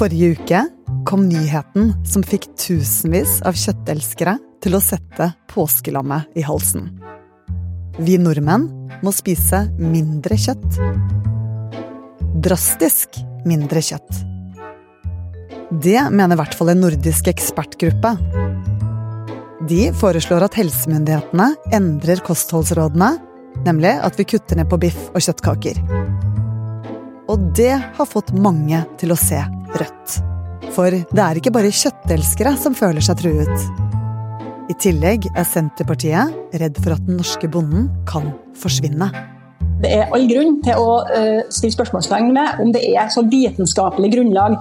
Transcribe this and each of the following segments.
Forrige uke kom nyheten som fikk tusenvis av kjøttelskere til å sette påskelammet i halsen. Vi nordmenn må spise mindre kjøtt. Drastisk mindre kjøtt. Det mener i hvert fall en nordisk ekspertgruppe. De foreslår at helsemyndighetene endrer kostholdsrådene, nemlig at vi kutter ned på biff og kjøttkaker. Og det har fått mange til å se rødt. For det er ikke bare kjøttelskere som føler seg truet. I tillegg er Senterpartiet redd for at den norske bonden kan forsvinne. Det er all grunn til å uh, stille spørsmålstegn med om det er så vitenskapelig grunnlag.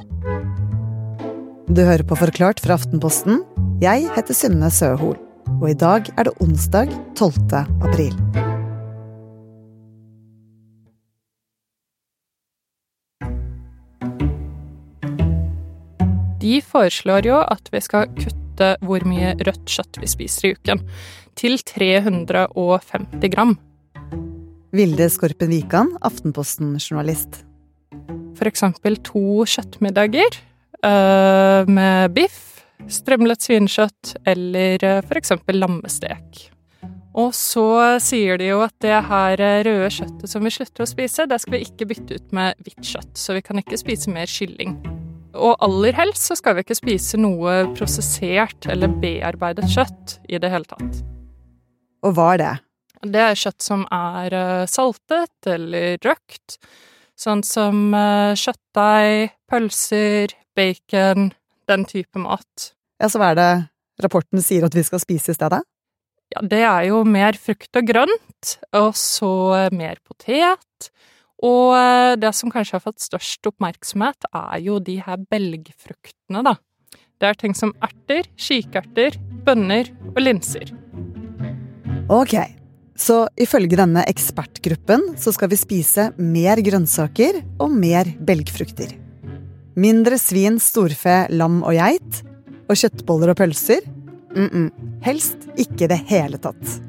Du hører på Forklart fra Aftenposten. Jeg heter Synne Søhol. Og i dag er det onsdag 12. april. De foreslår jo at vi skal kutte hvor mye rødt kjøtt vi spiser i uken, til 350 gram. Vilde Skorpen Wikan, Aftenposten-journalist. For eksempel to kjøttmiddager øh, med biff, strømlet svinekjøtt eller uh, for eksempel lammestek. Og så sier de jo at det her røde kjøttet som vi slutter å spise, det skal vi ikke bytte ut med hvitt kjøtt, så vi kan ikke spise mer kylling. Og aller helst så skal vi ikke spise noe prosessert eller bearbeidet kjøtt i det hele tatt. Og hva er det? Det er kjøtt som er eh, saltet eller røkt, sånn som eh, kjøttdeig, pølser, bacon, den type mat. Ja, Så hva er det rapporten sier at vi skal spise i stedet? Ja, det er jo mer frukt og grønt, og så mer potet, og eh, det som kanskje har fått størst oppmerksomhet, er jo de her belgfruktene, da. Det er ting som erter, kikerter, bønner og linser. Ok, så ifølge denne ekspertgruppen så skal vi spise mer grønnsaker og mer belgfrukter. Mindre svin, storfe, lam og geit. Og kjøttboller og pølser? Mm -mm. Helst ikke i det hele tatt.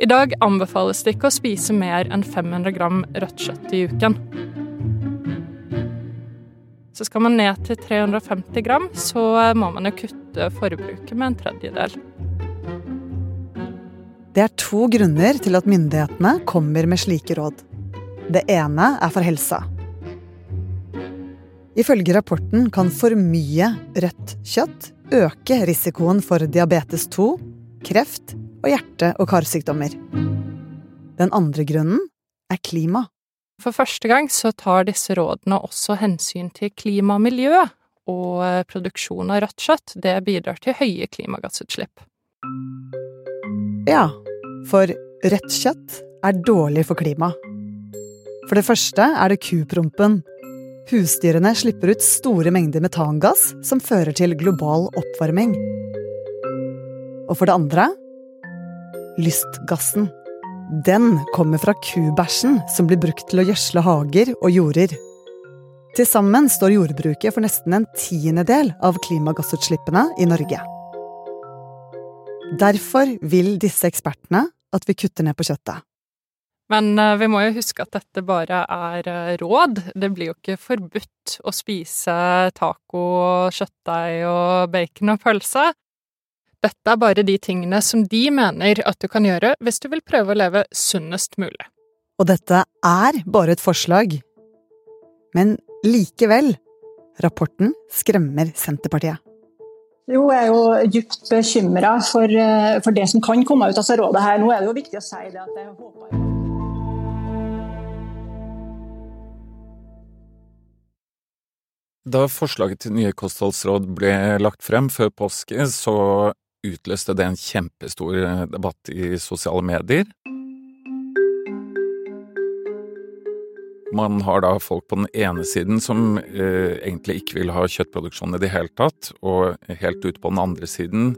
I dag anbefales det ikke å spise mer enn 500 gram rødt kjøtt i uken. Så skal man ned til 350 gram, så må man jo kutte forbruket med en tredjedel. Det er to grunner til at myndighetene kommer med slike råd. Det ene er for helsa. Ifølge rapporten kan for mye rødt kjøtt øke risikoen for diabetes 2, kreft og hjerte- og karsykdommer. Den andre grunnen er klima. For første gang så tar disse rådene også hensyn til klima og miljø, og eh, produksjon av rødt kjøtt det bidrar til høye klimagassutslipp. Ja, for rødt kjøtt er dårlig for klimaet. For det første er det kuprompen. Husdyrene slipper ut store mengder metangass som fører til global oppvarming. Og for det andre lystgassen. Den kommer fra kubæsjen som blir brukt til å gjødsle hager og jorder. Til sammen står jordbruket for nesten en tiendedel av klimagassutslippene i Norge. Derfor vil disse ekspertene at vi kutter ned på kjøttet. Men eh, vi må jo huske at dette bare er eh, råd. Det blir jo ikke forbudt å spise taco, kjøttdeig og bacon og pølse. Dette er bare de tingene som de mener at du kan gjøre hvis du vil prøve å leve sunnest mulig. Og dette er bare et forslag. Men likevel, rapporten skremmer Senterpartiet. Jo, jeg er jo dypt bekymra for, eh, for, det som kan komme ut av rådet her. Nå er det jo viktig å si det at jeg håper Da forslaget til nye kostholdsråd ble lagt frem før påske, så utløste det en kjempestor eh, debatt i sosiale medier. Man har da folk på den ene siden som eh, egentlig ikke vil ha kjøttproduksjon i det hele tatt, og helt ute på den andre siden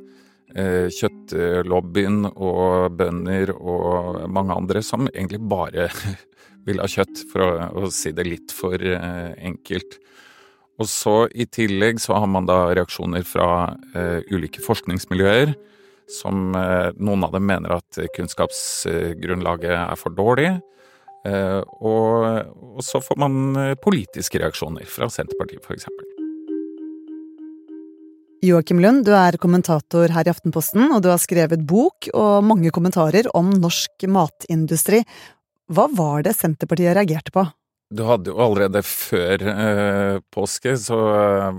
eh, kjøttlobbyen og bønder og mange andre som egentlig bare vil ha kjøtt, for å, å si det litt for eh, enkelt. Og så i tillegg så har man da reaksjoner fra eh, ulike forskningsmiljøer, som eh, noen av dem mener at kunnskapsgrunnlaget er for dårlig. Eh, og og så får man politiske reaksjoner fra Senterpartiet, f.eks. Joakim Lund, du er kommentator her i Aftenposten, og du har skrevet bok og mange kommentarer om norsk matindustri. Hva var det Senterpartiet reagerte på? Du hadde jo allerede før eh, påske, så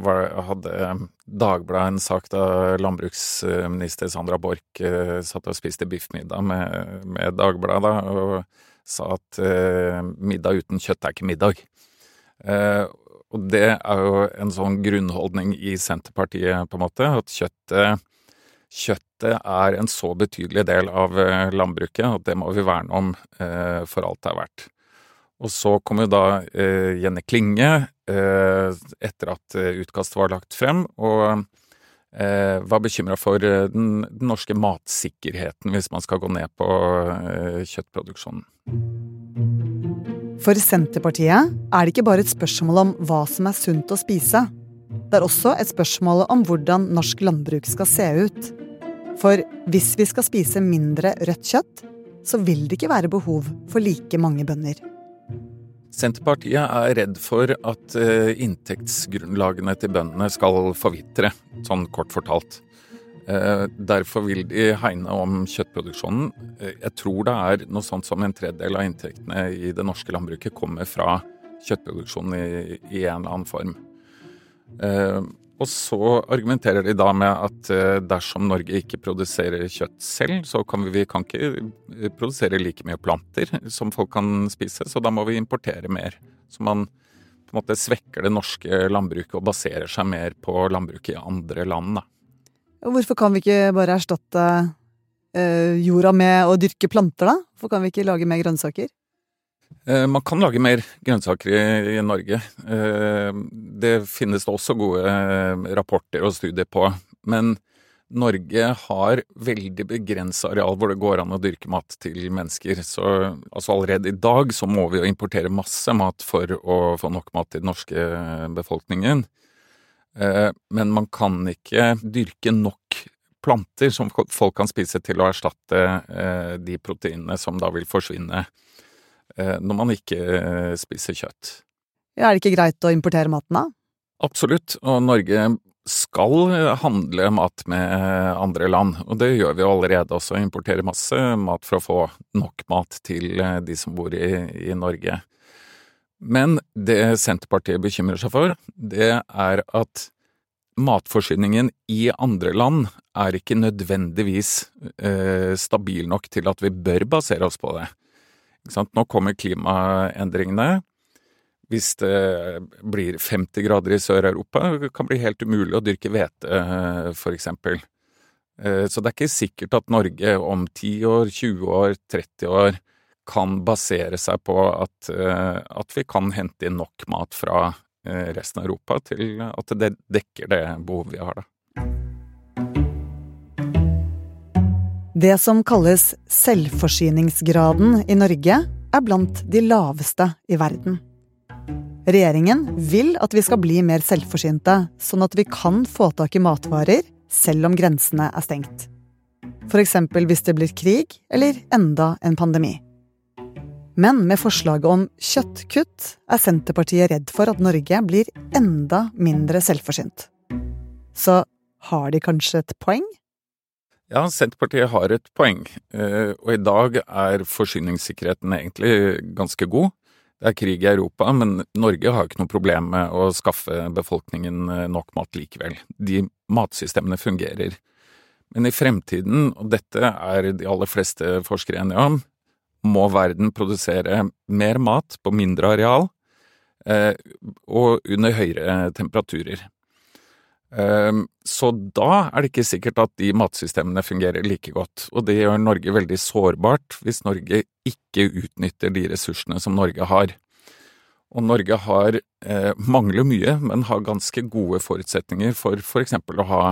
var, hadde Dagbladet en sak da landbruksminister Sandra Borch eh, satt og spiste biffmiddag med, med Dagbladet, da, og sa at eh, middag uten kjøtt er ikke middag. Eh, og det er jo en sånn grunnholdning i Senterpartiet, på en måte, at kjøttet, kjøttet er en så betydelig del av eh, landbruket at det må vi verne om eh, for alt det er verdt. Og så kom jo da eh, Jenny Klinge eh, etter at eh, utkastet var lagt frem, og eh, var bekymra for den, den, norske matsikkerheten hvis man skal gå ned på kjøttproduksjonen. For Senterpartiet er det ikke bare et spørsmål om hva som er sunt å spise. Det er også et spørsmål om hvordan norsk landbruk skal se ut. For hvis vi skal spise mindre rødt kjøtt, så vil det ikke være behov for like mange bønder. Senterpartiet er redd for at eh, inntektsgrunnlagene til bøndene skal forvitre, sånn kort fortalt. Eh, derfor vil de hegne om kjøttproduksjonen. Eh, jeg tror det er noe sånt som en tredjedel av inntektene i det norske landbruket kommer fra kjøttproduksjonen i, i en eller annen form. Eh, og så argumenterer de da med at dersom Norge ikke produserer kjøtt selv, så kan vi, vi kan ikke produsere like mye planter som folk kan spise, så da må vi importere mer. Så man på en måte svekker det norske landbruket og baserer seg mer på landbruket i andre land. da. Hvorfor kan vi ikke bare erstatte eh, jorda med å dyrke planter, da? Hvorfor kan vi ikke lage mer grønnsaker? Eh, man kan lage mer grønnsaker i, i Norge. Eh, det finnes det også gode eh, rapporter og studier på. Men Norge har veldig begrensa areal hvor det går an å dyrke mat til mennesker. Så altså allerede i dag så må vi jo importere masse mat for å få nok mat til den norske befolkningen. Men man kan ikke dyrke nok planter som folk kan spise til å erstatte de proteinene som da vil forsvinne når man ikke spiser kjøtt. Er det ikke greit å importere maten da? Absolutt, og Norge skal handle mat med andre land, og det gjør vi jo allerede også. Importerer masse mat for å få nok mat til de som bor i, i Norge. Men det Senterpartiet bekymrer seg for, det er at matforsyningen i andre land er ikke nødvendigvis eh, stabil nok til at vi bør basere oss på det. Nå kommer klimaendringene. Hvis det blir 50 grader i Sør-Europa, kan det bli helt umulig å dyrke hvete, for eksempel. Eh, så det er ikke sikkert at Norge om 10 år, 20 år, 30 år kan basere seg på at, eh, at vi kan hente inn nok mat fra eh, resten av Europa til at det dekker det behovet vi har, da. Det som kalles selvforsyningsgraden i Norge, er blant de laveste i verden. Regjeringen vil at vi skal bli mer selvforsynte, sånn at vi kan få tak i matvarer selv om grensene er stengt. Eksempel hvis det blir krig eller enda en pandemi. Men med forslaget om kjøttkutt er Senterpartiet redd for at Norge blir enda mindre selvforsynt. Så har de kanskje et poeng? Ja, Senterpartiet har et poeng, eh, og i dag er forsyningssikkerheten egentlig ganske god. Det er krig i Europa, men Norge har ikke noe problem med å skaffe befolkningen eh, nok mat likevel. De matsystemene fungerer. Men i fremtiden, og dette er de aller fleste forskere enige om, må verden produsere mer mat på mindre areal eh, og under høyere temperaturer. Eh, så da er det ikke sikkert at de matsystemene fungerer like godt, og det gjør Norge veldig sårbart hvis Norge ikke utnytter de ressursene som Norge har. Og Norge har, eh, mangler mye, men har ganske gode forutsetninger for for eksempel å ha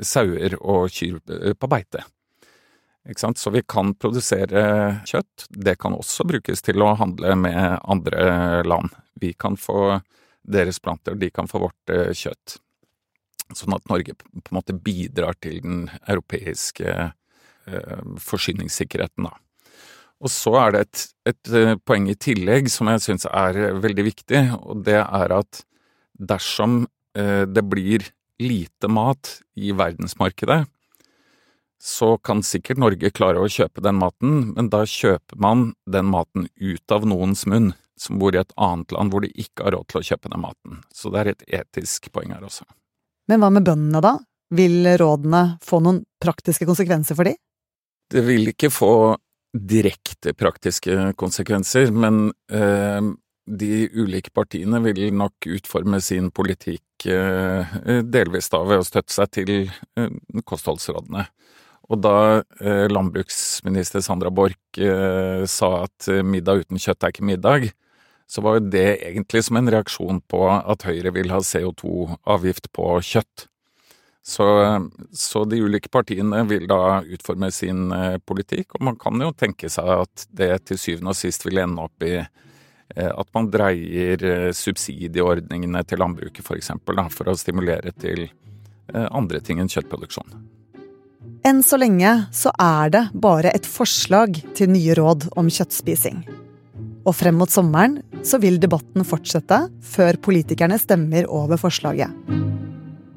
sauer og kyr eh, på beite. Så vi kan produsere kjøtt. Det kan også brukes til å handle med andre land. Vi kan få deres planter, de kan få vårt eh, kjøtt. Sånn at Norge på en måte bidrar til den europeiske eh, forsyningssikkerheten, da. Og så er det et, et eh, poeng i tillegg som jeg syns er veldig viktig, og det er at dersom eh, det blir lite mat i verdensmarkedet, så kan sikkert Norge klare å kjøpe den maten, men da kjøper man den maten ut av noens munn som bor i et annet land hvor de ikke har råd til å kjøpe den maten. Så det er et etisk poeng her også. Men hva med bøndene, da? Vil rådene få noen praktiske konsekvenser for de? Det vil ikke få direkte praktiske konsekvenser, men eh, de ulike partiene vil nok utforme sin politikk eh, delvis da ved å støtte seg til eh, kostholdsrådene. Og da eh, landbruksminister Sandra Borch eh, sa at middag uten kjøtt er ikke middag, så var jo det egentlig som en reaksjon på at Høyre vil ha CO2-avgift på kjøtt. Så, så, de ulike partiene vil da utforme sin eh, politikk, og man kan jo tenke seg at det til syvende og sist vil ende opp i eh, at man dreier eh, subsidieordningene til landbruket f.eks. For, eksempel, for å stimulere til andre ting enn kjøttproduksjon. Enn så lenge så er det bare et forslag til nye råd om kjøttspising. Og frem mot sommeren så vil debatten fortsette før politikerne stemmer over forslaget.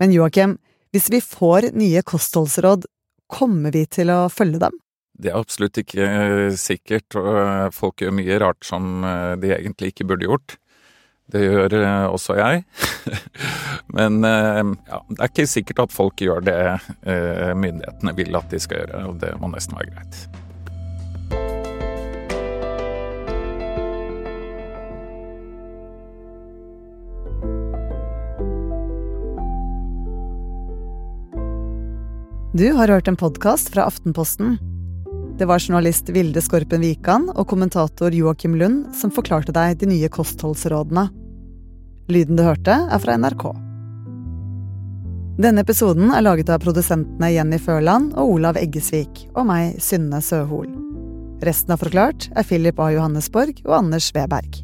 Men Joakim, hvis vi får nye kostholdsråd, kommer vi til å følge dem? Det er absolutt ikke eh, sikkert, eh, folk gjør mye rart som eh, de egentlig ikke burde gjort. Det gjør også jeg. Men ja, det er ikke sikkert at folk gjør det myndighetene vil at de skal gjøre, og det må nesten være greit. Du har hørt en podkast fra Aftenposten. Det var journalist Vilde Skorpen Wikan og kommentator Joakim Lund som forklarte deg de nye kostholdsrådene. Lyden du hørte, er fra NRK. Denne episoden er laget av produsentene Jenny Førland og Olav Eggesvik, og meg, Synne Søhol. Resten av Forklart er Philip A. Johannesborg og Anders Weberg.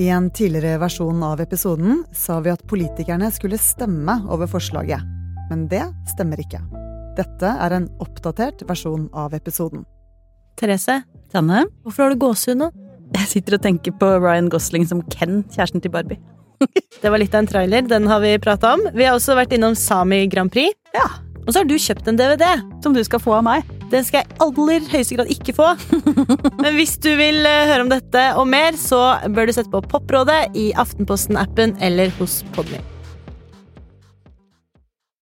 I en tidligere versjon av episoden sa vi at politikerne skulle stemme over forslaget men det stemmer ikke. Dette er en oppdatert versjon av episoden. Therese, Tanne, hvorfor har du gåsehud nå? Jeg sitter og tenker på Ryan Gosling som Ken, kjæresten til Barbie. det var litt av en trailer, den har vi prata om. Vi har også vært innom Sami Grand Prix. Ja, Og så har du kjøpt en DVD. Som du skal få av meg. Den skal jeg aller høyeste grad ikke få. Men hvis du vil eh, høre om dette og mer, så bør du sette på Poprådet i Aftenposten-appen eller hos Podmy.